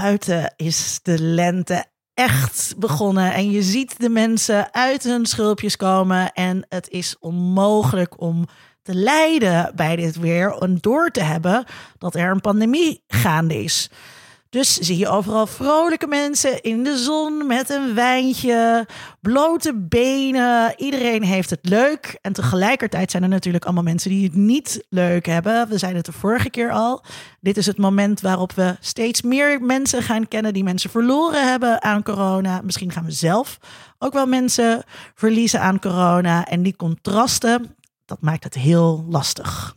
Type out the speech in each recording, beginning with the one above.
buiten is de lente echt begonnen. En je ziet de mensen uit hun schulpjes komen. En het is onmogelijk om te lijden bij dit weer. En door te hebben dat er een pandemie gaande is. Dus zie je overal vrolijke mensen in de zon met een wijntje, blote benen. Iedereen heeft het leuk. En tegelijkertijd zijn er natuurlijk allemaal mensen die het niet leuk hebben. We zeiden het de vorige keer al. Dit is het moment waarop we steeds meer mensen gaan kennen die mensen verloren hebben aan corona. Misschien gaan we zelf ook wel mensen verliezen aan corona. En die contrasten, dat maakt het heel lastig.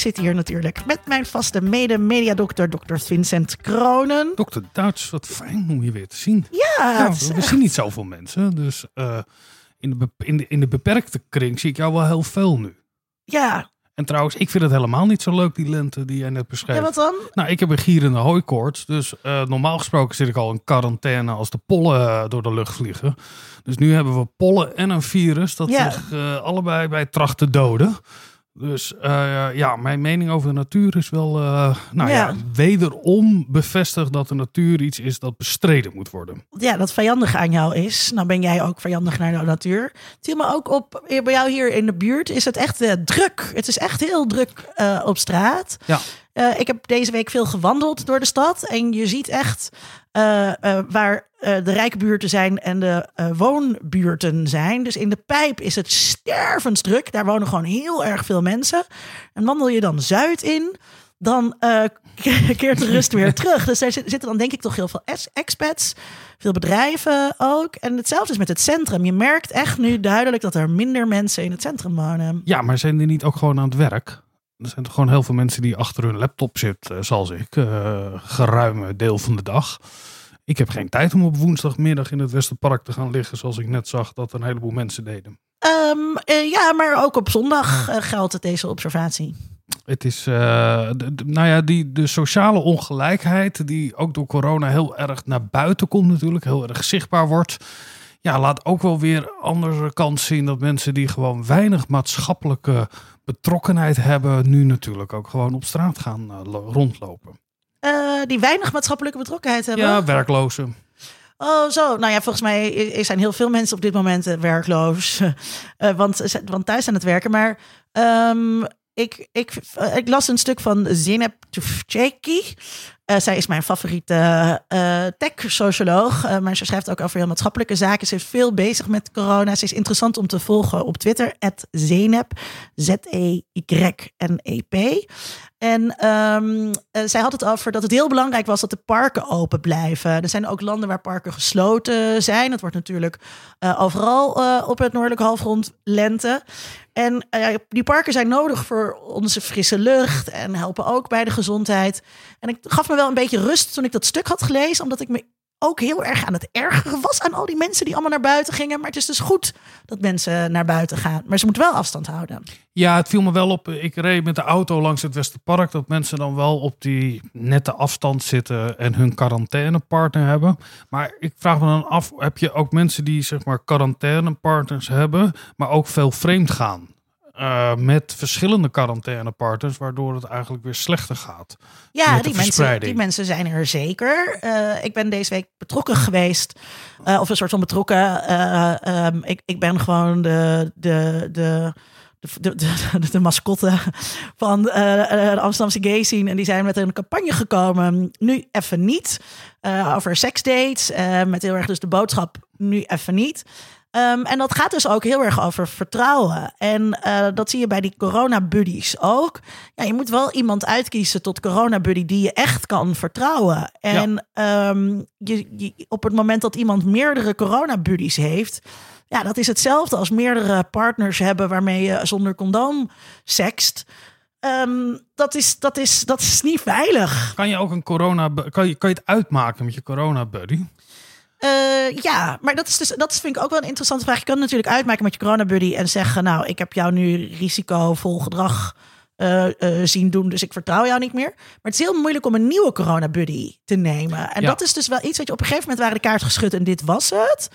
Zit hier natuurlijk met mijn vaste mede-mediadokter, Dr. Vincent Kronen. Dokter Duits, wat fijn om je weer te zien. Ja, we echt- zien niet zoveel mensen, dus eh, in, de, in, de, in de beperkte kring zie ik jou wel heel veel nu. ja. En trouwens, ik vind het helemaal niet zo leuk, die lente die jij net beschreef. ja, wat dan? Nou, ik heb een gierende hooikoorts, dus eh, normaal gesproken zit ik al in quarantaine als de pollen eh, door de lucht vliegen. Dus nu hebben we pollen en een virus dat Ja. zich allebei bij tracht te doden. Dus eh, ja, mijn mening over de natuur is wel, eh, nou ja. Ja. wederom bevestigd dat de natuur iets is dat bestreden moet worden. Ja, dat vijandig aan jou is. Nou ben jij ook vijandig naar de natuur. Viel me ook op, eh, bij jou hier in de buurt is het echt druk. Het is echt heel druk op straat. Ja. Eh, ik heb deze week veel gewandeld door de stad. En je ziet echt eh, eh, waar de rijke buurten zijn en de woonbuurten zijn. Dus in de pijp is het stervensdruk. Daar wonen gewoon heel erg veel mensen. En wandel je dan Zuid in, dan keert de rust weer terug. Dus daar zit- zitten dan denk ik toch heel veel ex- expats, veel bedrijven ook. En hetzelfde is met het centrum. Je merkt echt nu duidelijk dat er minder mensen in het centrum wonen. Ja, maar zijn die niet ook gewoon aan het werk? Er zijn toch gewoon heel veel mensen die achter hun laptop zitten, eh, zoals ik, eh geruime deel van de dag. Ik heb geen tijd om op woensdagmiddag in het Westerpark te gaan liggen, zoals ik net zag dat een heleboel mensen deden. Ehm, eh, ja, maar ook op zondag geldt het deze observatie. Het is, de- de- nou ja, die, de sociale ongelijkheid, die ook door corona heel erg naar buiten komt natuurlijk, heel erg zichtbaar wordt. Ja, laat ook wel weer andere kant zien dat mensen die gewoon weinig maatschappelijke betrokkenheid hebben, nu natuurlijk ook gewoon op straat gaan eh, lo- rondlopen. Eh, die weinig maatschappelijke betrokkenheid hebben. Ja, werklozen. Oh, zo. Nou ja, volgens mij zijn heel veel mensen op dit moment eh, werkloos. Eh, want, ze zijn- want thuis aan het werken. Maar ehm, ik, ik, ik las een stuk van Zineb Tufekci. Eh, zij is mijn favoriete eh tech-socioloog. eh, maar ze schrijft ook over heel maatschappelijke zaken. Ze is veel bezig met corona. Ze is interessant om te volgen op Twitter. Zenep. Z-E-Y-N-E-P. En ehm, eh, zij had het over dat het heel belangrijk was dat de parken open blijven. Er zijn ook landen waar parken gesloten zijn. Het wordt natuurlijk eh, overal eh, op het noordelijk halfrond lente. En die parken zijn nodig voor onze frisse lucht en helpen ook bij de gezondheid. En ik gaf me wel een beetje rust toen ik dat stuk had gelezen, omdat ik me ook heel erg aan het ergeren was aan al die mensen die allemaal naar buiten gingen. Maar het is dus goed dat mensen naar buiten gaan. Maar ze moeten wel afstand houden. Ja, het viel me wel op. Ik reed met de auto langs het Westerpark. Dat mensen dan wel op die nette afstand zitten en hun quarantainepartner hebben. Maar ik vraag me dan af, heb je ook mensen die zeg maar quarantainepartners hebben, maar ook veel vreemd gaan? Eh, met verschillende quarantainepartners, waardoor het eigenlijk weer slechter gaat. Ja, die mensen, die mensen zijn er zeker. Eh, ik ben deze week betrokken geweest. eh, of een soort van betrokken. eh, ehm, ik, ik ben gewoon de, de, de, de, de, mascotte van eh, de Amsterdamse gay scene. En die zijn met een campagne gekomen. Nu even niet. over seksdates. eh, met heel erg dus de boodschap. Nu even niet. Ehm, en dat gaat dus ook heel erg over vertrouwen. En eh, dat zie je bij die corona-buddies ook. Ja, je moet wel iemand uitkiezen tot corona-buddy die je echt kan vertrouwen. En ehm, je, je- op het moment dat iemand meerdere corona-buddies heeft... Ja, dat is hetzelfde als meerdere partners hebben waarmee je zonder condoom sext. ehm, dat, is, dat, is, dat is niet veilig. Kan je ook een corona... Kan je, kan je het uitmaken met je corona buddy? Uh, ja, maar dat is dus dat vind ik ook wel een interessante vraag. Je kan natuurlijk uitmaken met je corona buddy en zeggen, nou, ik heb jou nu risicovol gedrag uh, uh, zien doen, dus ik vertrouw jou niet meer. Maar het is heel moeilijk om een nieuwe corona buddy te nemen. En Ja. dat is dus wel iets wat je op een gegeven moment waren de kaart geschud en dit was het.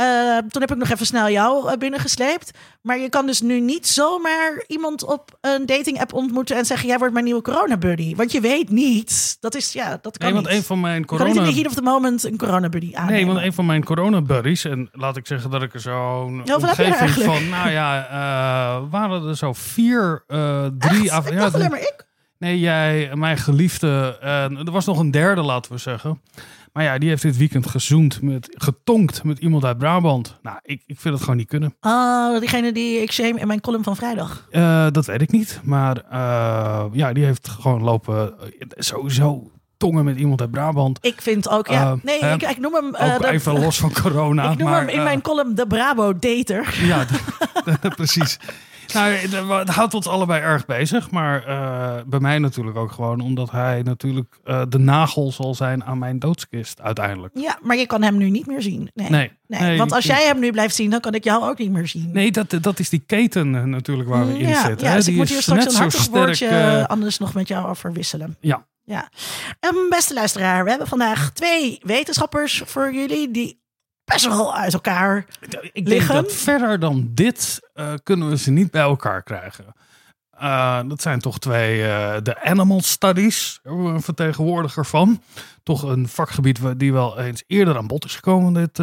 Uh, toen heb ik nog even snel jou uh, binnengesleept. Maar je kan dus nu niet zomaar iemand op een dating app ontmoeten en zeggen: Jij wordt mijn nieuwe corona buddy. Want je weet niet. Dat is ja, dat kan Nee, want niet. een van mijn Je kan niet in corona... of the moment een corona buddy aannemen. Nee, want een van mijn corona buddies, en laat ik zeggen dat ik er zo'n Ja, omgeving van, nou ja, eh, waren er zo vier, eh, drie... Af- ik ja, dacht alleen maar ik. Nee, jij, mijn geliefde. Er was nog een derde, laten we zeggen. Maar ja, die heeft dit weekend gezoend met, getonkt met iemand uit Brabant. Nou, ik, ik vind het gewoon niet kunnen. Oh, diegene die ik shame in mijn column van vrijdag. Eh, dat weet ik niet. Maar eh, ja, die heeft gewoon lopen. eh, sowieso tongen met iemand uit Brabant. Ik vind ook, ja. Nee, ik, ik noem hem. Ook de- even los van corona. ik noem maar, hem in mijn column de Brabo Dater. Ja, precies. Nou, het houdt ons allebei erg bezig. Maar eh, bij mij natuurlijk ook gewoon omdat hij natuurlijk eh, de nagel zal zijn aan mijn doodskist uiteindelijk. Ja, maar je kan hem nu niet meer zien. Nee. Nee, Nee, nee, want als ik- jij hem nu blijft zien, dan kan ik jou ook niet meer zien. Nee, dat, dat is die keten eh, natuurlijk waar we in ja, zitten. ja, hè. dus ik Die moet is hier straks net een hartig sterk, woordje eh, anders nog met jou over wisselen. ja. Ja. Ehm, beste luisteraar, we hebben vandaag twee wetenschappers voor jullie die best wel uit elkaar. Ik denk Liggen? dat verder dan dit eh, kunnen we ze niet bij elkaar krijgen. Eh, dat zijn toch twee, eh, de animal studies, daar hebben we een vertegenwoordiger van. Toch een vakgebied die wel eens eerder aan bod is gekomen dit,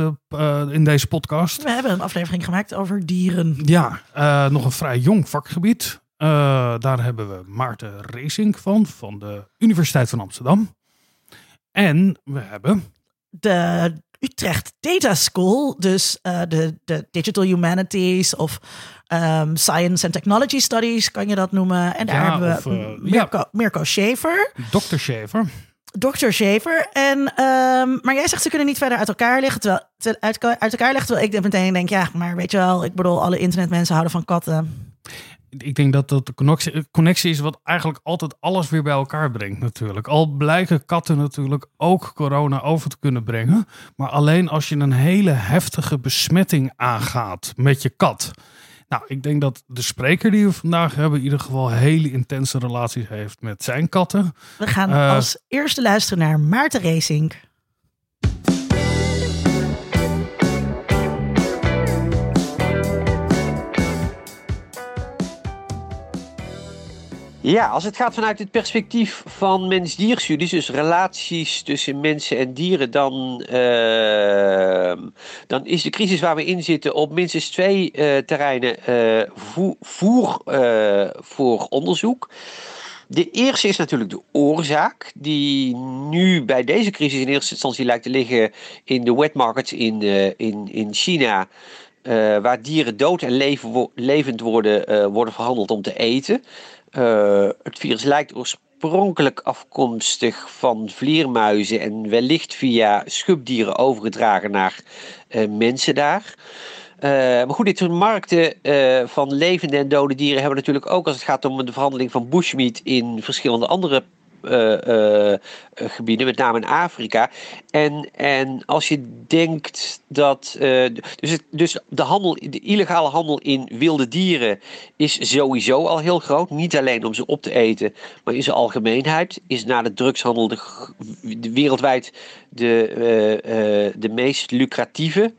in deze podcast. We hebben een aflevering gemaakt over dieren. Ja, nog een vrij jong vakgebied. Daar hebben we Maarten Racing van, van de Universiteit van Amsterdam. En we hebben De Utrecht Data School, dus eh, de, de Digital Humanities of ehm, Science and Technology Studies, kan je dat noemen. En daar Ja, hebben we of, eh, Mirko, Mirko Schaefer. Dr. Shaver. Dr. Shaver. En, ehm, maar jij zegt ze kunnen niet verder uit elkaar liggen. Terwijl, te- uit, uit elkaar liggen. Terwijl ik meteen denk, ja, maar weet je wel, ik bedoel, alle internetmensen houden van katten. Ik denk dat dat de connectie, connectie is wat eigenlijk altijd alles weer bij elkaar brengt natuurlijk. Al blijken katten natuurlijk ook corona over te kunnen brengen. Maar alleen als je een hele heftige besmetting aangaat met je kat. Nou, ik denk dat de spreker die we vandaag hebben in ieder geval hele intense relaties heeft met zijn katten. We gaan Eh. als eerste luisteren naar Maarten Racing. Ja, als het gaat vanuit het perspectief van mens-dierstudies, dus relaties tussen mensen en dieren, dan, ehm, dan is de crisis waar we in zitten op minstens twee eh, terreinen eh, voer, eh, voor onderzoek. De eerste is natuurlijk de oorzaak, die nu bij deze crisis in eerste instantie lijkt te liggen in de wet markets in, in, in China. waar dieren dood en levend worden, worden verhandeld om te eten. Eh, het virus lijkt oorspronkelijk afkomstig van vleermuizen en wellicht via schubdieren overgedragen naar eh, mensen daar. Eh, maar goed, dit soort markten van levende en dode dieren hebben natuurlijk ook als het gaat om de verhandeling van bushmeat in verschillende andere gebieden, met name in Afrika. En, en als je denkt dat. eh, dus, dus de, handel, de illegale handel in wilde dieren is sowieso al heel groot. Niet alleen om ze op te eten, maar in zijn algemeenheid. Is na de drugshandel de, de wereldwijd de, eh, eh, de meest lucratieve.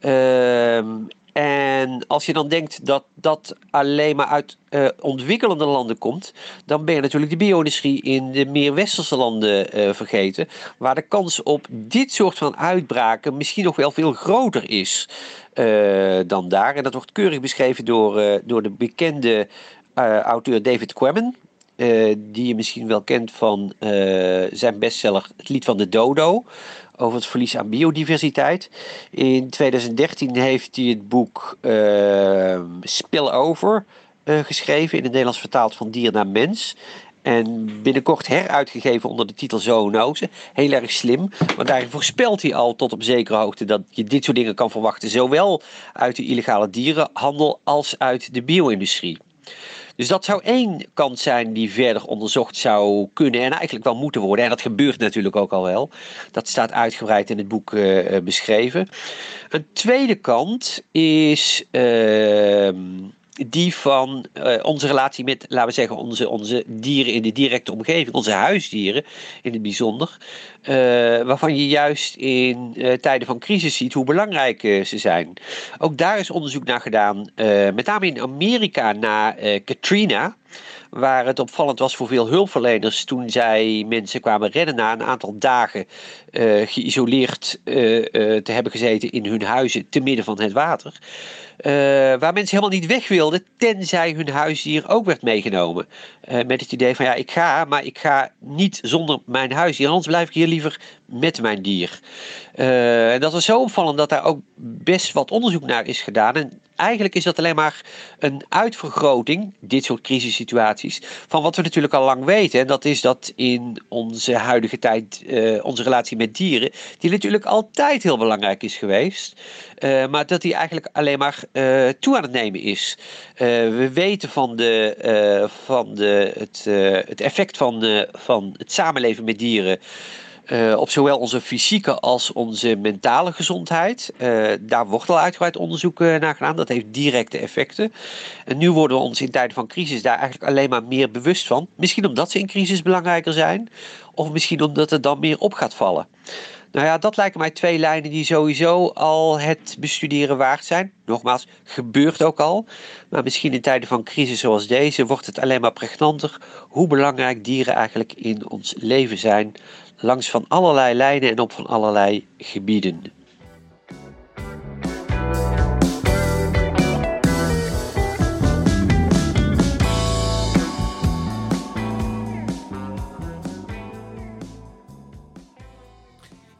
Ehm, en als je dan denkt dat dat alleen maar uit eh, ontwikkelende landen komt, dan ben je natuurlijk de bio-industrie in de meer westerse landen eh, vergeten, waar de kans op dit soort van uitbraken misschien nog wel veel groter is eh, dan daar. En dat wordt keurig beschreven door, door de bekende auteur David Quammen. die je misschien wel kent van zijn bestseller Het Lied van de Dodo over het verlies aan biodiversiteit. In 2013 heeft hij het boek uh, Spillover uh, geschreven, in het Nederlands vertaald van dier naar mens. En binnenkort heruitgegeven onder de titel Zoonose. Heel erg slim, want daarin voorspelt hij al tot op zekere hoogte dat je dit soort dingen kan verwachten. Zowel uit de illegale dierenhandel als uit de bio-industrie. Dus dat zou één kant zijn die verder onderzocht zou kunnen en eigenlijk wel moeten worden. En dat gebeurt natuurlijk ook al wel. Dat staat uitgebreid in het boek uh, beschreven. Een tweede kant is. Uh, die van uh, onze relatie met, laten we zeggen, onze, onze dieren in de directe omgeving, onze huisdieren in het bijzonder. Uh, waarvan je juist in uh, tijden van crisis ziet hoe belangrijk ze zijn. Ook daar is onderzoek naar gedaan, met name in Amerika na Katrina. Waar het opvallend was voor veel hulpverleners toen zij mensen kwamen redden na een aantal dagen geïsoleerd te hebben gezeten in hun huizen te midden van het water. Waar mensen helemaal niet weg wilden, tenzij hun huisdier ook werd meegenomen. Met het idee van ja, ik ga, maar ik ga niet zonder mijn huisdier, anders blijf ik hier liever met mijn dier. En dat was zo opvallend dat daar ook best wat onderzoek naar is gedaan. En eigenlijk is dat alleen maar een uitvergroting, dit soort crisissituaties, van wat we natuurlijk al lang weten. En dat is dat in onze huidige tijd onze relatie met dieren, die natuurlijk altijd heel belangrijk is geweest. maar dat die eigenlijk alleen maar uh, toe aan het nemen is. Uh, we weten van, de, van de, het, het effect van, van het samenleven met dieren. Op zowel onze fysieke als onze mentale gezondheid. daar wordt al uitgebreid onderzoek naar gedaan. Dat heeft directe effecten. En nu worden we ons in tijden van crisis daar eigenlijk alleen maar meer bewust van. Misschien omdat ze in crisis belangrijker zijn. Of misschien omdat het dan meer op gaat vallen. Nou ja, dat lijken mij twee lijnen die sowieso al het bestuderen waard zijn. Nogmaals, gebeurt ook al. Maar misschien in tijden van crisis zoals deze wordt het alleen maar pregnanter hoe belangrijk dieren eigenlijk in ons leven zijn. Langs van allerlei lijnen en op van allerlei gebieden.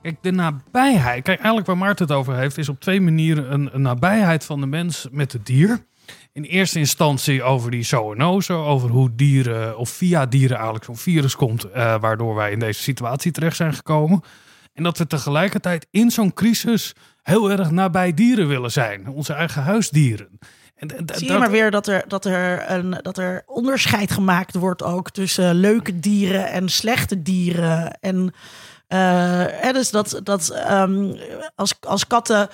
Kijk, de nabijheid. Kijk, eigenlijk waar Maarten het over heeft, is op twee manieren een, een nabijheid van de mens met het dier. In eerste instantie over die zoonose, over hoe dieren of via dieren eigenlijk zo'n virus komt, uh, waardoor wij in deze situatie terecht zijn gekomen. En dat we tegelijkertijd in zo'n crisis heel erg nabij dieren willen zijn, onze eigen huisdieren. En, Zie je maar weer dat er, dat, er een, dat er onderscheid gemaakt wordt ook tussen leuke dieren en slechte dieren. En uh, dus dat, dat um, als, als katten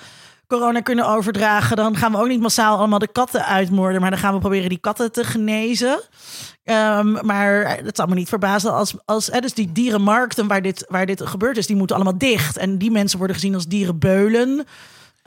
corona kunnen overdragen, dan gaan we ook niet massaal allemaal de katten uitmoorden. Maar dan gaan we proberen die katten te genezen. Um, maar het zal me niet verbazen als, als hè, dus die dierenmarkten waar dit, waar dit gebeurd is, die moeten allemaal dicht. En die mensen worden gezien als dierenbeulen.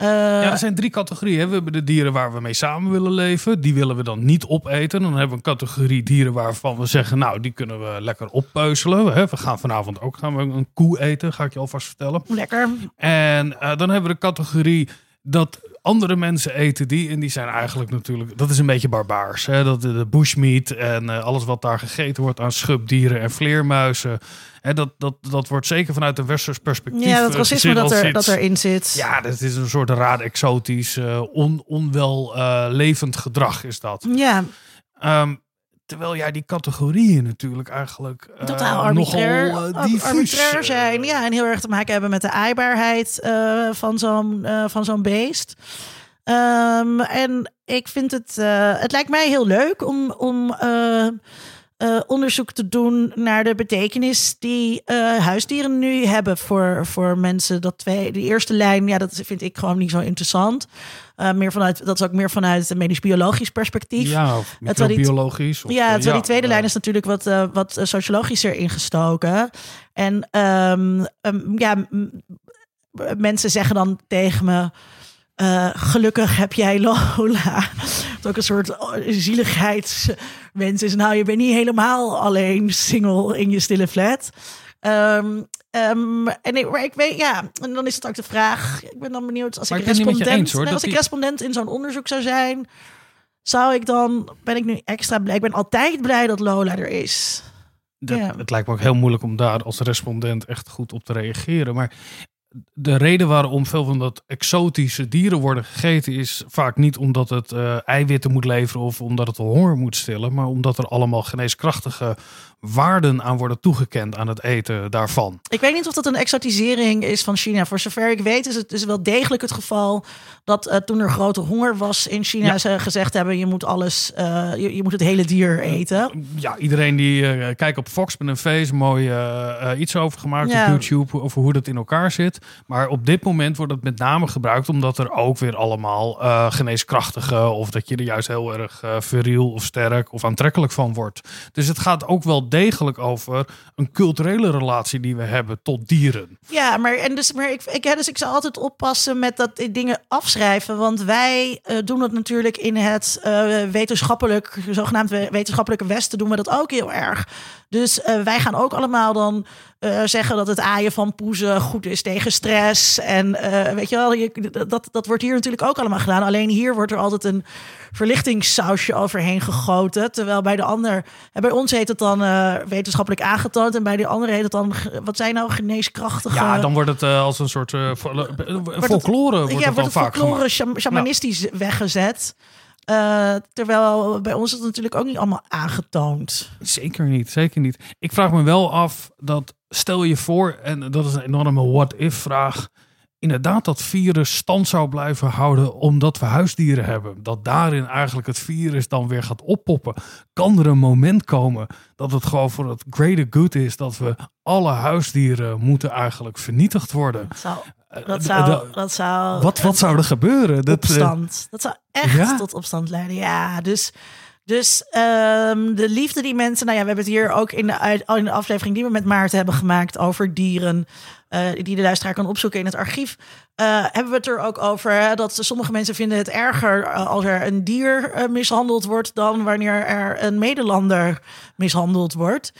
Uh, ja, er zijn drie categorieën. We hebben de dieren waar we mee samen willen leven. Die willen we dan niet opeten. Dan hebben we een categorie dieren waarvan we zeggen... nou, die kunnen we lekker oppeuzelen. We gaan vanavond ook gaan we een koe eten, ga ik je alvast vertellen. Lekker. En uh, dan hebben we de categorie dat andere mensen eten die. En die zijn eigenlijk natuurlijk, dat is een beetje barbaars. Hè? Dat de, bushmeat en uh, alles wat daar gegeten wordt aan schubdieren en vleermuizen. Hè, dat, dat, dat wordt zeker vanuit een westers perspectief. Ja, dat racisme dat, er, dat erin zit. Ja, dat is een soort raar exotisch, uh, on, onwel uh, levend gedrag is dat. Ja. Um, Terwijl jij die categorieën natuurlijk eigenlijk uh, totaal arbitrair, nogal, uh, arbitrair zijn. Ja, en heel erg te maken hebben met de aaibaarheid uh, van zo'n van zo'n beest. Um, en ik vind het, het lijkt mij heel leuk om, om uh, onderzoek te doen naar de betekenis die uh, huisdieren nu hebben voor, voor mensen. Dat twee, de eerste lijn, ja, dat vind ik gewoon niet zo interessant. Uh, meer vanuit, dat is ook meer vanuit een medisch-biologisch perspectief. Ja, of biologisch. Ja, terwijl ja, die tweede lijn is natuurlijk wat, wat sociologischer ingestoken. En um, um, ja, mensen zeggen dan tegen me. Uh, gelukkig heb jij Lola. Dat ook een soort zieligheidswens is. Nou, je bent niet helemaal alleen single in je stille flat. Um, um, en ik, maar ik weet, ja, en dan is het ook de vraag. Ik ben dan benieuwd als ik respondent, eens, hoor, als ik respondent in zo'n onderzoek zou zijn, zou ik dan, ben ik nu extra blij. Ik ben altijd blij dat Lola er is. Dat, ja. Het lijkt me ook heel moeilijk om daar als respondent echt goed op te reageren. Maar de reden waarom veel van dat exotische dieren worden gegeten is vaak niet omdat het uh, eiwitten moet leveren of omdat het honger moet stillen, maar omdat er allemaal geneeskrachtige waarden aan worden toegekend aan het eten daarvan. Ik weet niet of dat een exotisering is van China. Voor zover ik weet is het dus wel degelijk het geval dat uh, toen er grote honger was in China ja. ze gezegd hebben je moet alles, uh, je, je, moet het hele dier eten. Ja, iedereen die uh, kijkt op Fox met een face mooi iets over gemaakt ja. op YouTube over hoe dat in elkaar zit. Maar op dit moment wordt het met name gebruikt omdat er ook weer allemaal geneeskrachtige of dat je er juist heel erg viriel of sterk of aantrekkelijk van wordt. Dus het gaat ook wel degelijk over een culturele relatie die we hebben tot dieren. Ja, maar, en dus, maar ik, ik, dus ik zal altijd oppassen met dat dingen afschrijven. Want wij uh, doen het natuurlijk in het uh, wetenschappelijk, zogenaamd wetenschappelijke Westen, doen we dat ook heel erg. Dus uh, wij gaan ook allemaal dan uh, zeggen dat het aaien van poezen goed is tegen stress. En uh, weet je wel, je, dat, dat wordt hier natuurlijk ook allemaal gedaan. Alleen hier wordt er altijd een verlichtingssausje overheen gegoten. Terwijl bij de ander, en bij ons heet het dan wetenschappelijk aangetoond. En bij de andere heet het dan, wat zijn nou geneeskrachtige... Ja, dan wordt het als een soort folklore wordt ja, het dan vaak folklore shamanistisch nou. weggezet. Uh, terwijl bij ons is het natuurlijk ook niet allemaal aangetoond. Zeker niet, zeker niet. Ik vraag me wel af dat, stel je voor, en dat is een enorme what-if vraag, inderdaad dat virus stand zou blijven houden omdat we huisdieren hebben. Dat daarin eigenlijk het virus dan weer gaat oppoppen. Kan er een moment komen dat het gewoon voor het greater good is dat we alle huisdieren moeten eigenlijk vernietigd worden? Zou dat zou, dat zou. Wat, wat zou er gebeuren? Dat, opstand. Dat zou echt ja? tot opstand leiden. Ja, dus. Dus um, de liefde die mensen. Nou ja, we hebben het hier ook in de, in de aflevering die we met Maarten hebben gemaakt over dieren. Uh, die de luisteraar kan opzoeken in het archief. Uh, hebben we het er ook over hè, dat sommige mensen vinden het erger als er een dier mishandeld wordt. dan wanneer er een Nederlander mishandeld wordt.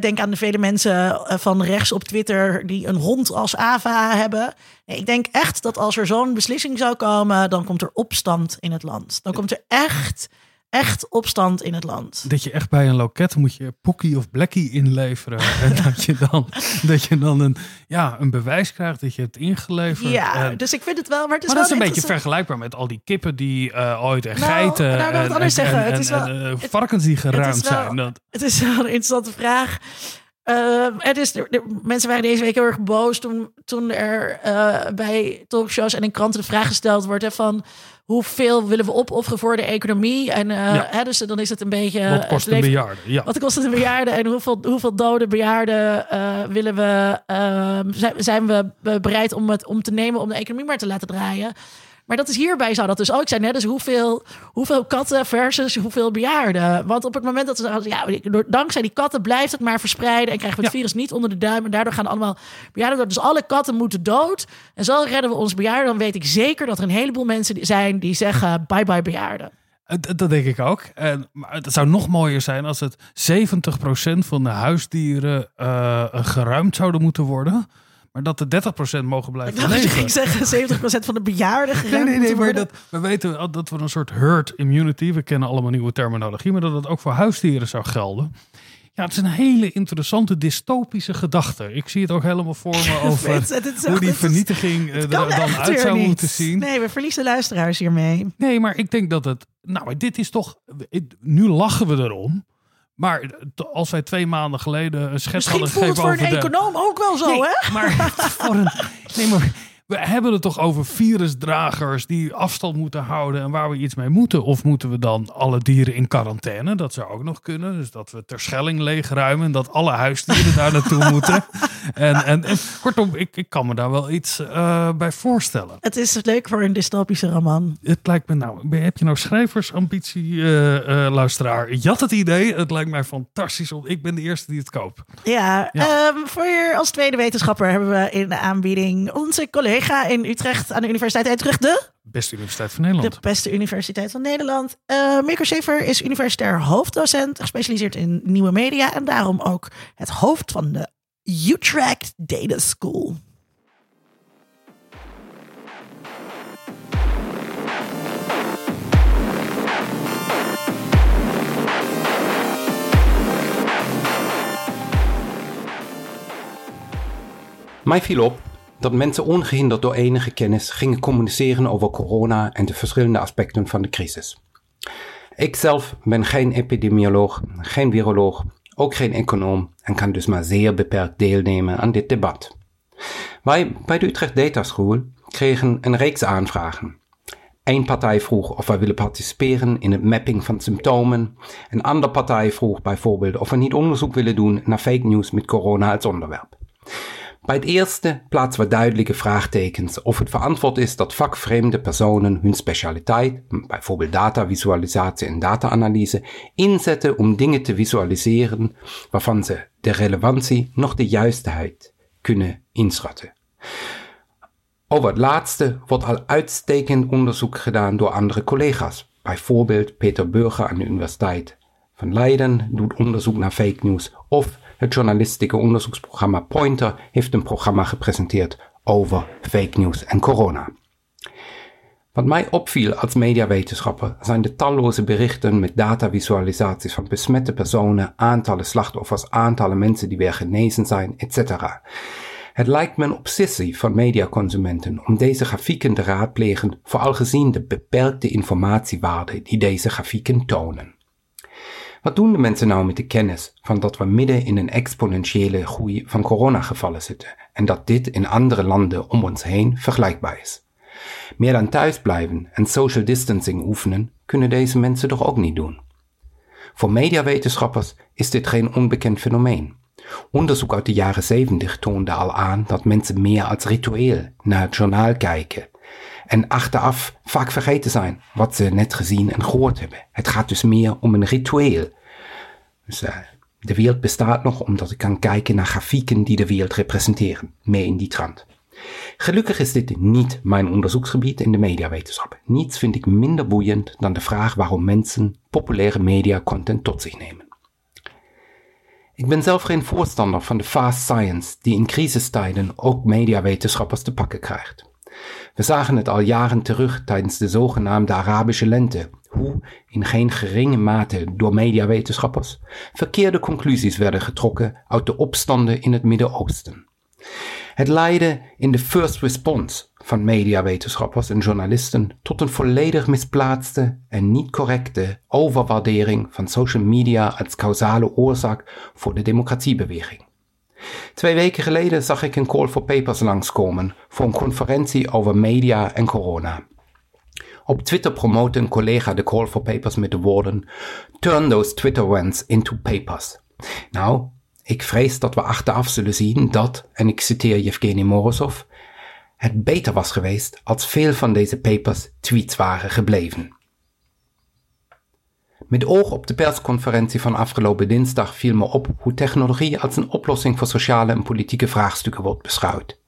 Denk aan de vele mensen van rechts op Twitter die een hond als AVA hebben. Ik denk echt dat als er zo'n beslissing zou komen, dan komt er opstand in het land. Dan komt er echt echt opstand in het land. Dat je echt bij een loket moet je Pokkie of Blackie inleveren. en dat je dan, dat je dan een, ja, een bewijs krijgt dat je het ingeleverd. Ja, dus ik vind het wel. Maar, het is maar wel dat is een beetje vergelijkbaar met al die kippen die uh, ooit en nou, geiten nou, en, en, zeggen. En, het is wel, en, uh, varkens die geruimd wel, zijn. Dat... Het is wel een interessante vraag. Uh, het is, de, de, mensen waren deze week heel erg boos toen, toen er bij talkshows en in kranten de vraag gesteld wordt hè, van hoeveel willen we opofferen voor de economie? En uh, ja. hè, dus dan is het een beetje. Wat kost een bejaarde? Ja. Wat kost het een bejaarde? En hoeveel, hoeveel dode bejaarden uh, willen we, uh, zijn, zijn we bereid om, het, om te nemen om de economie maar te laten draaien? Maar dat is hierbij zou dat dus ook zijn. Hè? Dus hoeveel, hoeveel katten versus hoeveel bejaarden. Want op het moment dat ze ja, dankzij die katten blijft het maar verspreiden en krijgen we het ja. virus niet onder de duim. En daardoor gaan allemaal bejaarden dood. Dus alle katten moeten dood. En zo redden we ons bejaarden. Dan weet ik zeker dat er een heleboel mensen zijn die zeggen bye bye bejaarden. Dat denk ik ook. En, maar het zou nog mooier zijn als het 70% van de huisdieren uh, geruimd zouden moeten worden. Maar dat de 30% mogen blijven ik leven. Ik zeggen 70% van de bejaarden Nee, nee, nee. Maar dat, we weten dat we een soort herd immunity. We kennen allemaal nieuwe terminologie. Maar dat dat ook voor huisdieren zou gelden. Ja, het is een hele interessante dystopische gedachte. Ik zie het ook helemaal voor me over het, het hoe die vernietiging er dan uit zou moeten zien. Nee, we verliezen luisteraars hiermee. Nee, maar ik denk dat het... Nou, dit is toch... Nu lachen we erom. Maar als wij twee maanden geleden een schets Misschien hadden gegeven voor een over econoom ook wel zo, nee, hè? Maar voor een, nee, maar we hebben het toch over virusdragers die afstand moeten houden en waar we iets mee moeten. Of moeten we dan alle dieren in quarantaine? Dat zou ook nog kunnen. Dus dat we ter Schelling leegruimen en dat alle huisdieren daar naartoe moeten. En, en, en, kortom, ik, ik kan me daar wel iets uh, bij voorstellen. Het is leuk voor een dystopische roman. Het lijkt me nou, heb je nou schrijversambitie, uh, uh, luisteraar? Je had het idee, het lijkt mij fantastisch, want ik ben de eerste die het koopt. Ja, ja. Um, voor je als tweede wetenschapper hebben we in de aanbieding onze collega in Utrecht aan de Universiteit Utrecht de beste universiteit van Nederland. De beste universiteit van Nederland. Uh, Mirko Schaefer is universitair hoofddocent, gespecialiseerd in nieuwe media en daarom ook het hoofd van de Utrecht Data School. Mij viel op dat mensen ongehinderd door enige kennis gingen communiceren over corona en de verschillende aspecten van de crisis. Ik zelf ben geen epidemioloog, geen viroloog, ook geen econoom en kan dus maar zeer beperkt deelnemen aan dit debat. Wij bij de Utrecht Data School kregen een reeks aanvragen. Eén partij vroeg of wij willen participeren in het mapping van symptomen. Een andere partij vroeg bijvoorbeeld of we niet onderzoek willen doen naar fake news met corona als onderwerp. Bij het eerste plaatsen we duidelijke vraagtekens of het verantwoord is dat vakvreemde personen hun specialiteit, bijvoorbeeld datavisualisatie en data-analyse, inzetten om dingen te visualiseren waarvan ze de relevantie nog de juistheid kunnen inschatten. Over het laatste wordt al uitstekend onderzoek gedaan door andere collega's. Bijvoorbeeld Peter Burger aan de Universiteit van Leiden doet onderzoek naar fake news of het journalistieke onderzoeksprogramma Pointer heeft een programma gepresenteerd over fake news en corona. Wat mij opviel als mediawetenschapper zijn de talloze berichten met datavisualisaties van besmette personen, aantallen slachtoffers, aantallen mensen die weer genezen zijn, etc. Het lijkt me een obsessie van mediaconsumenten om deze grafieken te raadplegen, vooral gezien de beperkte informatiewaarde die deze grafieken tonen. Wat doen de mensen nou met de kennis van dat we midden in een exponentiële groei van coronagevallen zitten en dat dit in andere landen om ons heen vergelijkbaar is? Meer dan thuisblijven en social distancing oefenen kunnen deze mensen toch ook niet doen. Voor mediawetenschappers is dit geen onbekend fenomeen. Onderzoek uit de jaren 70 toonde al aan dat mensen meer als ritueel naar het journaal kijken en achteraf vaak vergeten zijn wat ze net gezien en gehoord hebben. Het gaat dus meer om een ritueel. Dus, uh, de wereld bestaat nog omdat ik kan kijken naar grafieken die de wereld representeren, meer in die trant. Gelukkig is dit niet mijn onderzoeksgebied in de mediawetenschap. Niets vind ik minder boeiend dan de vraag waarom mensen populaire mediacontent tot zich nemen. Ik ben zelf geen voorstander van de fast science die in crisistijden ook mediawetenschappers te pakken krijgt. We zagen het al jaren terug tijdens de zogenaamde Arabische lente, hoe in geen geringe mate door mediawetenschappers verkeerde conclusies werden getrokken uit de opstanden in het Midden-Oosten. Het leidde in de first response van mediawetenschappers en journalisten tot een volledig misplaatste en niet correcte overwaardering van social media als causale oorzaak voor de democratiebeweging. Twee weken geleden zag ik een call for papers langskomen voor een conferentie over media en corona. Op Twitter promote een collega de call for papers met de woorden Turn those Twitter rants into papers. Nou, ik vrees dat we achteraf zullen zien dat, en ik citeer Yevgeny Morozov, het beter was geweest als veel van deze papers tweets waren gebleven. Met oog op de persconferentie van afgelopen dinsdag viel me op hoe technologie als een oplossing voor sociale en politieke vraagstukken wordt beschouwd.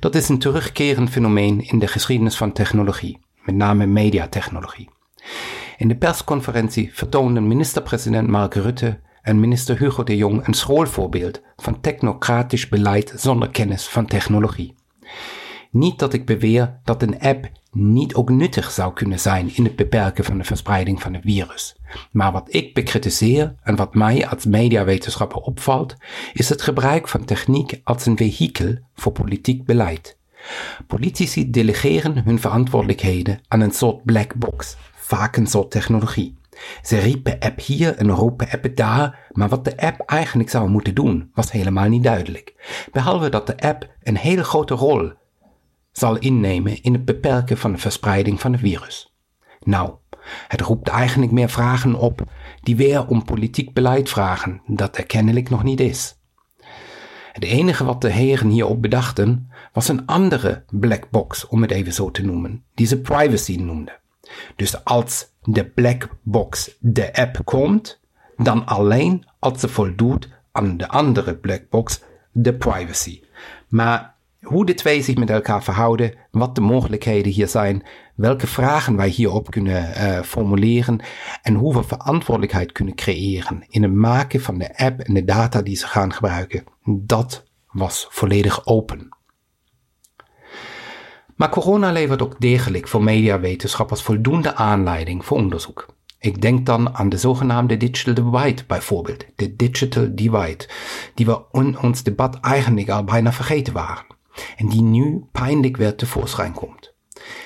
Dat is een terugkerend fenomeen in de geschiedenis van technologie, met name mediatechnologie. In de persconferentie vertoonden minister-president Mark Rutte en minister Hugo de Jong een schoolvoorbeeld van technocratisch beleid zonder kennis van technologie. Niet dat ik beweer dat een app niet ook nuttig zou kunnen zijn in het beperken van de verspreiding van het virus. Maar wat ik bekritiseer en wat mij als mediawetenschapper opvalt, is het gebruik van techniek als een vehikel voor politiek beleid. Politici delegeren hun verantwoordelijkheden aan een soort black box, vaak een soort technologie. Ze riepen app hier en roepen app daar, maar wat de app eigenlijk zou moeten doen, was helemaal niet duidelijk. Behalve dat de app een hele grote rol zal innemen in het beperken van de verspreiding van het virus. Nou, het roept eigenlijk meer vragen op die weer om politiek beleid vragen, dat er kennelijk nog niet is. Het enige wat de heren hierop bedachten was een andere black box, om het even zo te noemen, die ze privacy noemden. Dus als de black box de app komt, dan alleen als ze voldoet aan de andere black box, de privacy. Maar hoe de twee zich met elkaar verhouden, wat de mogelijkheden hier zijn, welke vragen wij hierop kunnen uh, formuleren en hoe we verantwoordelijkheid kunnen creëren in het maken van de app en de data die ze gaan gebruiken. Dat was volledig open. Maar corona levert ook degelijk voor mediawetenschappers voldoende aanleiding voor onderzoek. Ik denk dan aan de zogenaamde digital divide bijvoorbeeld, de digital divide, die we in ons debat eigenlijk al bijna vergeten waren en die nu pijnlijk weer tevoorschijn komt.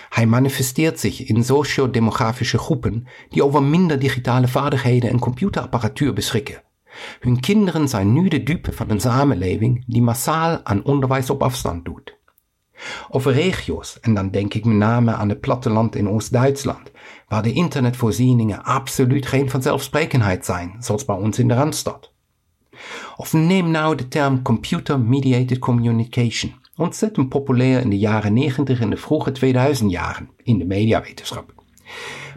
Hij manifesteert zich in socio-demografische groepen die over minder digitale vaardigheden en computerapparatuur beschikken. Hun kinderen zijn nu de dupe van een samenleving die massaal aan onderwijs op afstand doet. Over regio's, en dan denk ik met name aan het platteland in Oost-Duitsland, waar de internetvoorzieningen absoluut geen vanzelfsprekendheid zijn, zoals bij ons in de Randstad. Of neem nou de term Computer Mediated Communication, ontzettend populair in de jaren 90 en de vroege 2000 jaren in de mediawetenschap.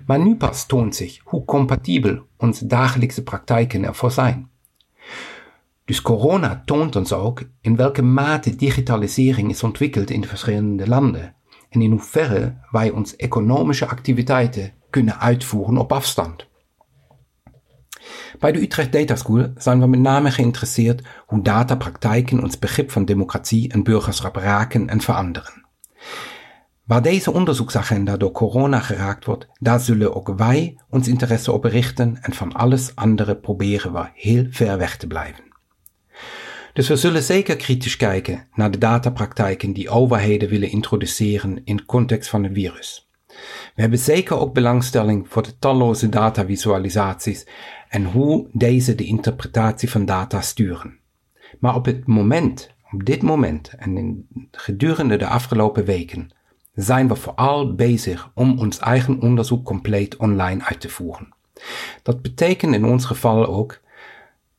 Maar nu pas toont zich hoe compatibel onze dagelijkse praktijken ervoor zijn. Dus corona toont ons ook in welke mate digitalisering is ontwikkeld in de verschillende landen en in hoeverre wij onze economische activiteiten kunnen uitvoeren op afstand. Bij de Utrecht Data School zijn we met name geïnteresseerd hoe datapraktijken ons begrip van democratie en burgerschap raken en veranderen. Waar deze onderzoeksagenda door corona geraakt wordt, daar zullen ook wij ons interesse op richten en van alles andere proberen we heel ver weg te blijven. Dus we zullen zeker kritisch kijken naar de datapraktijken die overheden willen introduceren in context van het virus. We hebben zeker ook belangstelling voor de talloze datavisualisaties en hoe deze de interpretatie van data sturen. Maar op het moment, op dit moment en gedurende de afgelopen weken, zijn we vooral bezig om ons eigen onderzoek compleet online uit te voeren. Dat betekent in ons geval ook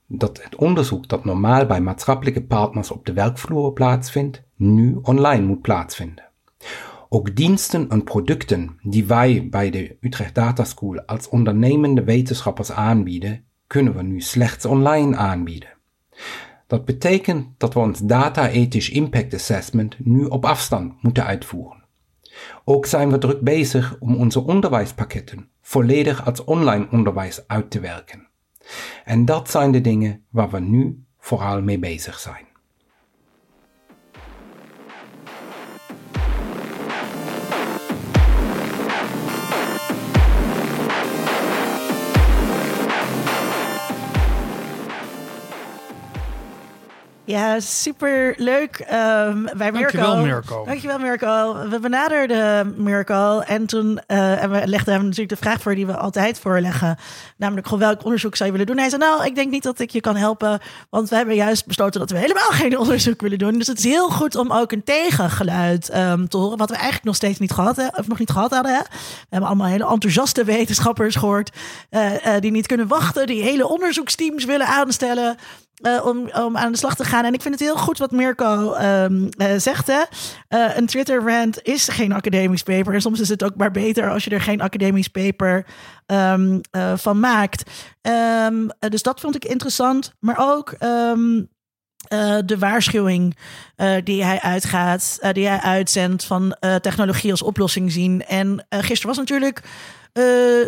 dat het onderzoek dat normaal bij maatschappelijke partners op de werkvloer plaatsvindt, nu online moet plaatsvinden. Ook diensten en producten die wij bij de Utrecht Data School als ondernemende wetenschappers aanbieden, kunnen we nu slechts online aanbieden. Dat betekent dat we ons data-ethisch impact assessment nu op afstand moeten uitvoeren. Ook zijn we druk bezig om onze onderwijspakketten volledig als online onderwijs uit te werken. En dat zijn de dingen waar we nu vooral mee bezig zijn. Ja, super leuk. Um, bij Mirko. Dankjewel, Mirko. Dankjewel, Mirko. We benaderden Mirko en toen uh, en we legden hem natuurlijk de vraag voor die we altijd voorleggen. Namelijk, gewoon welk onderzoek zou je willen doen? Hij zei, nou, ik denk niet dat ik je kan helpen, want we hebben juist besloten dat we helemaal geen onderzoek willen doen. Dus het is heel goed om ook een tegengeluid um, te horen, wat we eigenlijk nog steeds niet gehad, hebben, of nog niet gehad hadden. Hè? We hebben allemaal hele enthousiaste wetenschappers gehoord, uh, uh, die niet kunnen wachten, die hele onderzoeksteams willen aanstellen. Uh, om, om aan de slag te gaan. En ik vind het heel goed wat Mirko um, zegt. Uh, een Twitter-rant is geen academisch paper. En soms is het ook maar beter als je er geen academisch paper um, van maakt. Um, dus dat vond ik interessant. Maar ook de waarschuwing die hij uitgaat, die hij uitzendt van technologie als oplossing zien. En gisteren was natuurlijk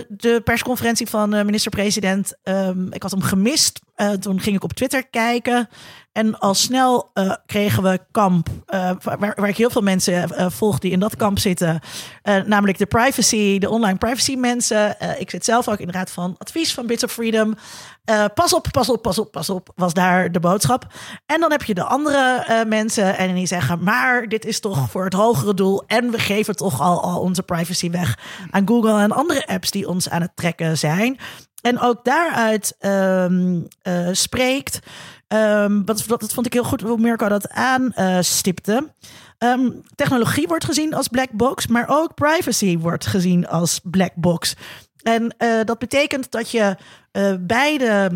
de persconferentie van minister-president. Ik had hem gemist. Uh, toen ging ik op Twitter kijken. En al snel kregen we kamp, waar, waar, ik heel veel mensen volg die in dat kamp zitten. namelijk de privacy, de online privacy mensen. ik zit zelf ook in de raad van advies van Bits of Freedom. Pas op, pas op, pas op, pas op, was daar de boodschap. En dan heb je de andere mensen en die zeggen, maar dit is toch voor het hogere doel. En we geven toch al, al onze privacy weg aan Google en andere apps die ons aan het trekken zijn. En ook daaruit um, uh, spreekt, um, dat, dat vond ik heel goed hoe Mirko dat aanstipte. Um, technologie wordt gezien als black box, maar ook privacy wordt gezien als black box. En uh, dat betekent dat je beide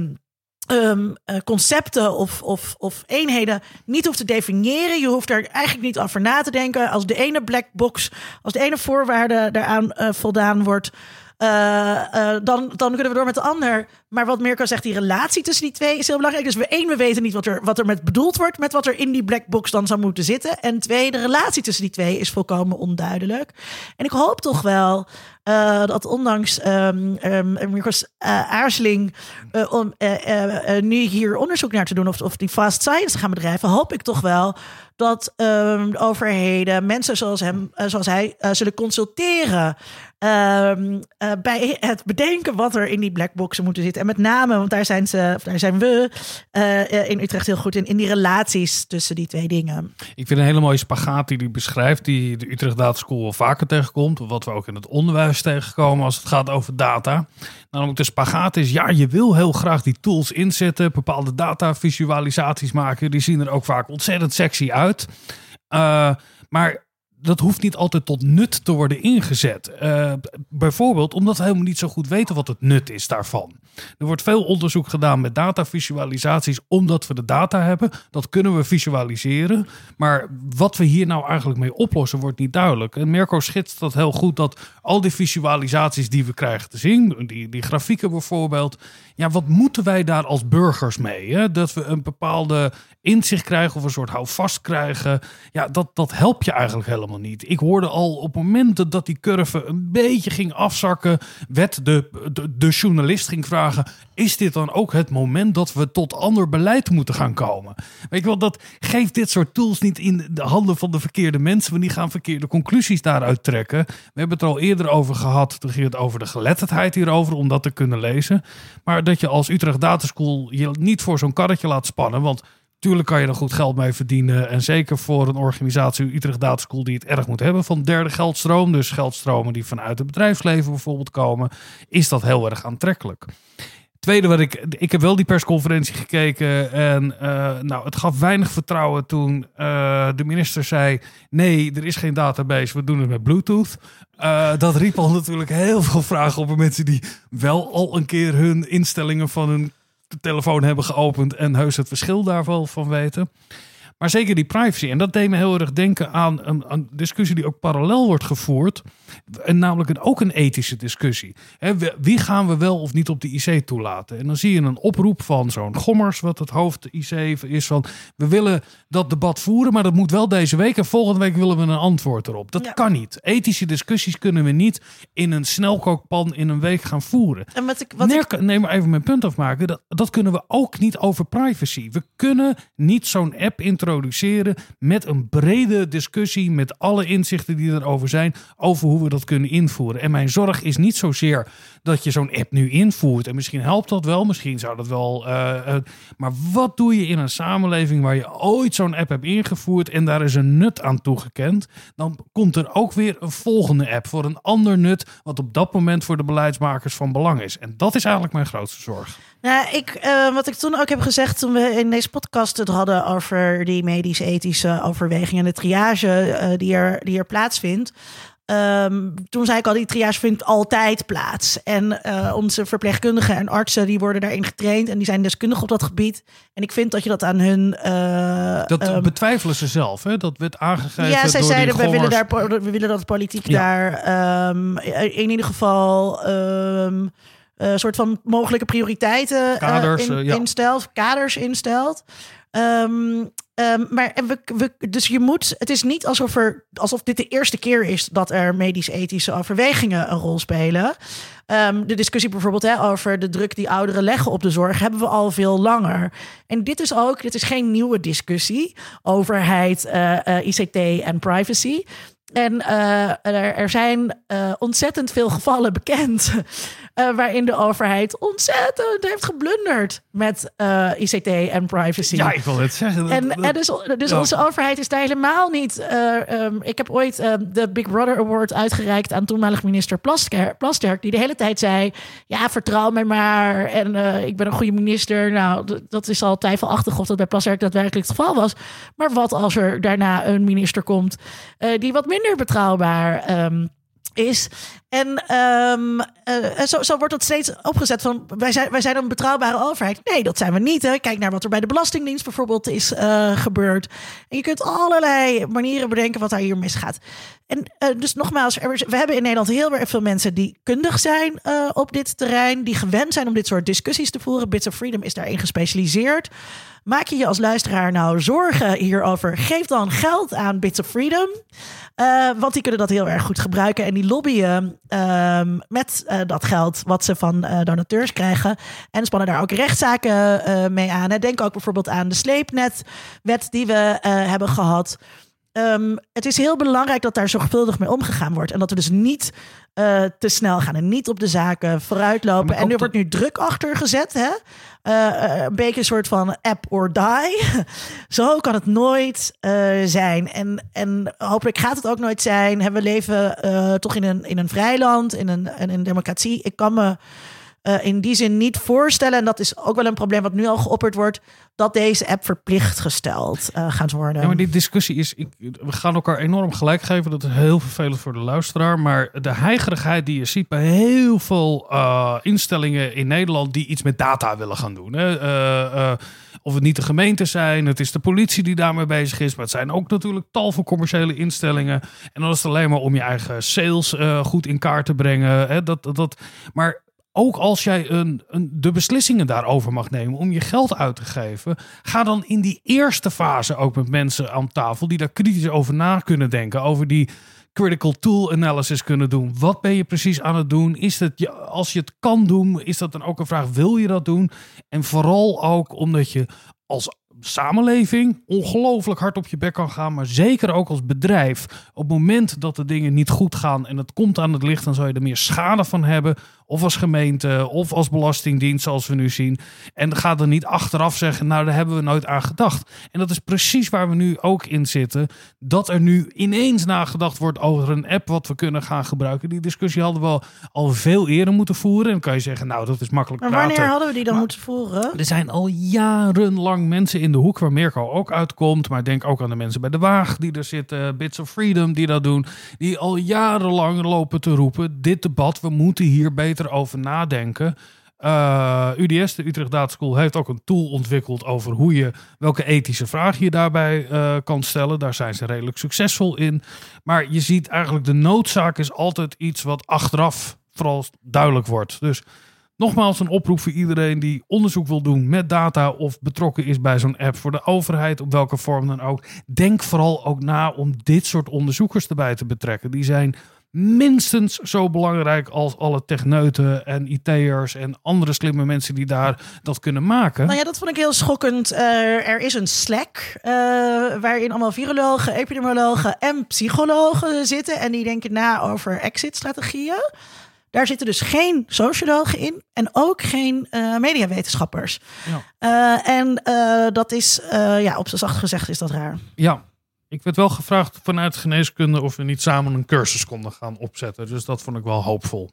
concepten of, of, of eenheden niet hoeft te definiëren. Je hoeft er eigenlijk niet over na te denken. Als de ene black box, als de ene voorwaarde daaraan voldaan wordt, dan, dan kunnen we door met de ander. Maar wat Mirko zegt, die relatie tussen die twee is heel belangrijk. Dus we één, we weten niet wat er, wat er met bedoeld wordt met wat er in die black box dan zou moeten zitten. En twee, de relatie tussen die twee is volkomen onduidelijk. En ik hoop toch wel uh, dat ondanks um, Mirko's aarzeling om nu hier onderzoek naar te doen of, of die fast science te gaan bedrijven, hoop ik toch wel dat um, overheden mensen zoals hem, zoals hij, zullen consulteren ehm, eh, bij het bedenken wat er in die blackboxen moeten zitten. En met name, want daar zijn, ze, daar zijn we eh, in Utrecht heel goed in, in die relaties tussen die twee dingen. Ik vind een hele mooie spagaat die hij beschrijft, die de Utrecht Data School wel vaker tegenkomt. Wat we ook in het onderwijs tegenkomen als het gaat over data. Namelijk de spagaat is, ja, je wil heel graag die tools inzetten, bepaalde data visualisaties maken. Die zien er ook vaak ontzettend sexy uit. Maar dat hoeft niet altijd tot nut te worden ingezet. Uh, bijvoorbeeld omdat we helemaal niet zo goed weten wat het nut is daarvan. Er wordt veel onderzoek gedaan met datavisualisaties omdat we de data hebben. Dat kunnen we visualiseren. Maar wat we hier nou eigenlijk mee oplossen wordt niet duidelijk. En Mirko schetst dat heel goed dat al die visualisaties die we krijgen te zien, die, die grafieken bijvoorbeeld. Ja, wat moeten wij daar als burgers mee? Hè? Dat we een bepaalde inzicht krijgen of een soort houvast krijgen. Ja, dat, dat helpt je eigenlijk helemaal niet. Ik hoorde al op momenten dat die curve een beetje ging afzakken, werd de, de, journalist ging vragen: is dit dan ook het moment dat we tot ander beleid moeten gaan komen? Weet je wel, dat geeft dit soort tools niet in de handen van de verkeerde mensen, want die gaan verkeerde conclusies daaruit trekken. We hebben het er al eerder over gehad. Toen ging het over de geletterdheid hierover, om dat te kunnen lezen. Maar dat je als Utrecht Data School je niet voor zo'n karretje laat spannen, want Tuurlijk kan je er goed geld mee verdienen. En zeker voor een organisatie, Utrecht Data School, die het erg moet hebben van derde geldstroom. Dus geldstromen die vanuit het bedrijfsleven bijvoorbeeld komen. Is dat heel erg aantrekkelijk. Tweede wat ik, ik heb wel die persconferentie gekeken en uh, nou, het gaf weinig vertrouwen toen uh, de minister zei: nee, er is geen database, we doen het met Bluetooth. Uh, dat riep al natuurlijk heel veel vragen op mensen die wel al een keer hun instellingen van hun de telefoon hebben geopend en heus het verschil daarvan van weten. Maar zeker die privacy. En dat deed me heel erg denken aan een, een discussie die ook parallel wordt gevoerd. En namelijk een, ook een ethische discussie. wie gaan we wel of niet op de IC toelaten? En dan zie je een oproep van zo'n Gommers, wat het hoofd IC is van... we willen dat debat voeren, maar dat moet wel deze week. En volgende week willen we een antwoord erop. Dat kan niet. Ethische discussies kunnen we niet in een snelkookpan in een week gaan voeren. En wat ik, wat ik... Neem maar even mijn punt afmaken. Dat, dat kunnen we ook niet over privacy. We kunnen niet zo'n app introduceren met een brede discussie... met alle inzichten die erover zijn... over hoe we dat kunnen invoeren. En mijn zorg is niet zozeer dat je zo'n app nu invoert. En misschien helpt dat wel, misschien zou dat wel. Uh, maar wat doe je in een samenleving waar je ooit zo'n app hebt ingevoerd en daar is een nut aan toegekend? Dan komt er ook weer een volgende app voor een ander nut, wat op dat moment voor de beleidsmakers van belang is. En dat is eigenlijk mijn grootste zorg. Nou, ik, uh, wat ik toen ook heb gezegd toen we in deze podcast het hadden over die medisch-ethische overwegingen en de triage uh, die, er, die er plaatsvindt. Um, toen zei ik al, die triage vindt altijd plaats. En uh, onze verpleegkundigen en artsen die worden daarin getraind en die zijn deskundig op dat gebied. En ik vind dat je dat aan hun. Uh, dat um, betwijfelen ze zelf, hè? Dat werd aangegeven. Ja, zij zeiden we willen, daar, we willen dat politiek ja. daar um, in ieder geval. Een uh, soort van mogelijke prioriteiten kaders, in, ja. instelt, kaders instelt. Um, Um, maar we, we, dus je moet, het is niet alsof, er, alsof dit de eerste keer is dat er medisch-ethische overwegingen een rol spelen. Um, de discussie bijvoorbeeld hè, over de druk die ouderen leggen op de zorg hebben we al veel langer. En dit is ook, dit is geen nieuwe discussie, overheid, uh, uh, ICT en privacy. En uh, er, er, zijn ontzettend veel gevallen bekend. Uh, waarin de overheid ontzettend heeft geblunderd met ICT en privacy. Ja, ik wil het zeggen. En, en dus, dus ja. onze overheid is daar helemaal niet. Um, ik heb ooit de Big Brother Award uitgereikt aan toenmalig minister Plasterk, Plasterk, die de hele tijd zei: Ja, vertrouw mij maar. En ik ben een goede minister. Nou, dat is al twijfelachtig of dat bij Plasterk daadwerkelijk het geval was. Maar wat als er daarna een minister komt die wat minder betrouwbaar um, is. En um, uh, zo, zo, wordt dat steeds opgezet van wij zijn, wij zijn een betrouwbare overheid. Nee, dat zijn we niet. Kijk naar wat er bij de Belastingdienst bijvoorbeeld is uh, gebeurd. En je kunt allerlei manieren bedenken wat daar hier misgaat. En uh, dus nogmaals, we hebben in Nederland heel erg veel mensen die kundig zijn op dit terrein, die gewend zijn om dit soort discussies te voeren. Bits of Freedom is daarin gespecialiseerd. Maak je je als luisteraar nou zorgen hierover? Geef dan geld aan Bits of Freedom. Want die kunnen dat heel erg goed gebruiken. En die lobbyen uh, met uh, dat geld wat ze van donateurs krijgen. En spannen daar ook rechtszaken mee aan. Denk ook bijvoorbeeld aan de sleepnetwet die we hebben gehad. Ehm, het is heel belangrijk dat daar zorgvuldig mee omgegaan wordt. En dat we dus niet eh, te snel gaan en niet op de zaken vooruitlopen. En er wordt nu druk achter gezet. Hè? Eh, eh, een beetje een soort van app or die. Zo kan het nooit zijn. En, en hopelijk gaat het ook nooit zijn. We leven toch in een, in een vrij land, in een, in een democratie. Ik kan me eh, in die zin niet voorstellen, en dat is ook wel een probleem wat nu al geopperd wordt, dat deze app verplicht gesteld eh, gaat worden. Ja, maar die discussie is, ik, we gaan elkaar enorm gelijk geven. Dat is heel vervelend voor de luisteraar. Maar de heigerigheid die je ziet bij heel veel eh, instellingen in Nederland die iets met data willen gaan doen. Hè? Of het niet de gemeente zijn, het is de politie die daarmee bezig is. Maar het zijn ook natuurlijk tal van commerciële instellingen. En dan is het alleen maar om je eigen sales goed in kaart te brengen. Hè? Dat, dat, maar ook als jij een, een, de beslissingen daarover mag nemen om je geld uit te geven, ga dan in die eerste fase ook met mensen aan tafel die daar kritisch over na kunnen denken. Over die critical tool analysis kunnen doen. Wat ben je precies aan het doen? Is je- als je het kan doen, is dat dan ook een vraag, wil je dat doen? En vooral ook omdat je als samenleving ongelooflijk hard op je bek kan gaan, maar zeker ook als bedrijf. Op het moment dat de dingen niet goed gaan en het komt aan het licht, dan zal je er meer schade van hebben. Of als gemeente, of als belastingdienst, zoals we nu zien. En ga dan niet achteraf zeggen, nou daar hebben we nooit aan gedacht. En dat is precies waar we nu ook in zitten. Dat er nu ineens nagedacht wordt over een app wat we kunnen gaan gebruiken. Die discussie hadden we al, al veel eerder moeten voeren. En dan kan je zeggen, nou dat is makkelijk maar praten. wanneer hadden we die dan Maar- moeten voeren? Er zijn al jarenlang mensen in de hoek waar Mirko ook uitkomt. Maar denk ook aan de mensen bij de Waag die er zitten. Bits of Freedom die dat doen. Die al jarenlang lopen te roepen. Dit debat, we moeten hier beter over nadenken. Eh, UDS, de Utrecht Data School, heeft ook een tool ontwikkeld over hoe je welke ethische vragen je daarbij eh, kan stellen. Daar zijn ze redelijk succesvol in. Maar je ziet eigenlijk de noodzaak is altijd iets wat achteraf vooral duidelijk wordt. Dus Nogmaals een oproep voor iedereen die onderzoek wil doen met data of betrokken is bij zo'n app voor de overheid, op welke vorm dan ook. Denk vooral ook na om dit soort onderzoekers erbij te betrekken. Die zijn minstens zo belangrijk als alle techneuten en IT'ers en andere slimme mensen die daar dat kunnen maken. Nou ja, dat vond ik heel schokkend. Eh, er is een Slack eh, waarin allemaal virologen, epidemiologen en psychologen zitten. En die denken na over exit-strategieën. Daar zitten dus geen sociologen in en ook geen eh, mediawetenschappers. Ja. En dat is, ja, op z'n zacht gezegd is dat raar. Ja, ik werd wel gevraagd vanuit geneeskunde of we niet samen een cursus konden gaan opzetten. Dus dat vond ik wel hoopvol.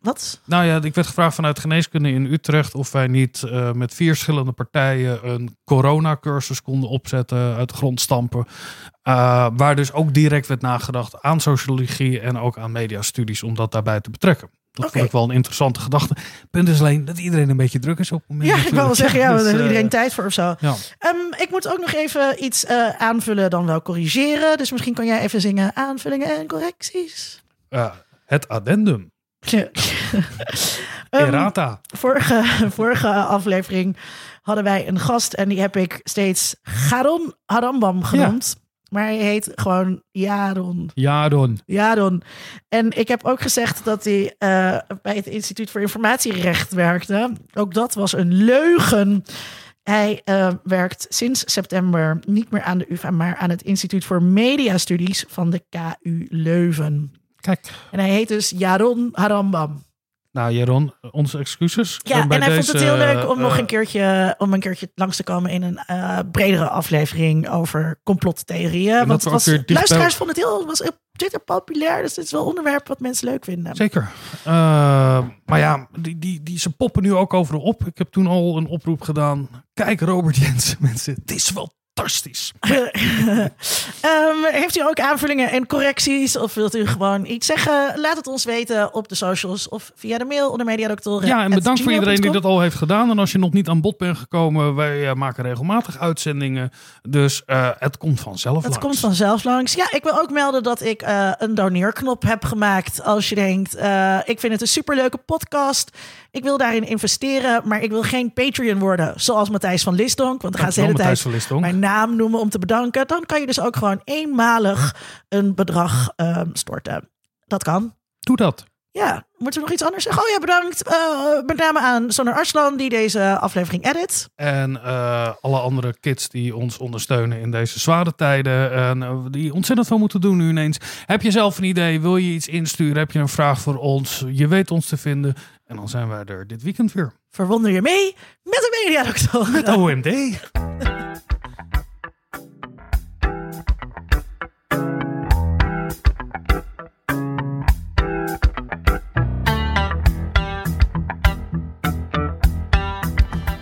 Wat? Nou ja, ik werd gevraagd vanuit geneeskunde in Utrecht of wij niet eh, met vier verschillende partijen een coronacursus konden opzetten, uit de grond stampen. Eh, waar dus ook direct werd nagedacht aan sociologie en ook aan mediastudies om dat daarbij te betrekken. Dat Oké. vond ik wel een interessante gedachte. Punt is alleen dat iedereen een beetje druk is op het moment. Ja, ik wil wel zeggen, ja, Dus, we hebben eh, iedereen tijd voor of zo. Ja. Ehm, ik moet ook nog even iets eh, aanvullen, dan wel corrigeren. Dus misschien kan jij even zingen aanvullingen en correcties. Eh, het addendum. Ja. Ehm, Errata. vorige, vorige aflevering hadden wij een gast en die heb ik steeds Garon Harambam genoemd. Maar hij heet gewoon Jaron. Jaron. Jaron. En ik heb ook gezegd dat hij eh, bij het Instituut voor Informatierecht werkte. Ook dat was een leugen. Hij eh, werkt sinds september niet meer aan de UvA, maar aan het Instituut voor Mediastudies van de KU Leuven. Kijk. En hij heet dus Jaron Harambam. Nou, Jaron, onze excuses. Ja, bij en hij vond het heel leuk om nog eh, een keertje, om een keertje langs te komen in een eh, bredere aflevering over complottheorieën. Want was, luisteraars bij- vonden het heel, was op Twitter populair. Dus dit is wel een onderwerp wat mensen leuk vinden. Zeker. Eh, maar ja, die, die, die, ze poppen nu ook overal op. Ik heb toen al een oproep gedaan. Kijk, Robert Jensen, mensen. Het is fantastisch. Ehm, heeft u ook aanvullingen en correcties? Of wilt u gewoon iets zeggen? Laat het ons weten op de socials of via de mail onder mediadoktoren. Ja, en bedankt voor iedereen die dat al heeft gedaan. En als je nog niet aan bod bent gekomen, wij eh, maken regelmatig uitzendingen. Dus eh, het komt vanzelf Het langs. komt vanzelf langs. Ja, ik wil ook melden dat ik eh, een doneerknop heb gemaakt. Als je denkt, ik vind het een superleuke podcast. Ik wil daarin investeren, maar ik wil geen Patreon worden. Zoals Matthijs van Lisdonk. Want dan gaan ze de hele tijd Matthijs van Lisdonk. Naam noemen om te bedanken. Dan kan je dus ook gewoon eenmalig een bedrag ehm, storten. Dat kan. Doe dat. Ja, moeten we nog iets anders zeggen? Oh ja, bedankt uh, met name aan Sonar Arslan die deze aflevering edit. En uh, alle andere kids die ons ondersteunen in deze zware tijden. En uh, die ontzettend veel moeten doen nu ineens. Heb je zelf een idee? Wil je iets insturen? Heb je een vraag voor ons? Je weet ons te vinden. En dan zijn wij er dit weekend weer. Verwonder je mee met de Mediadokter. Met OMD.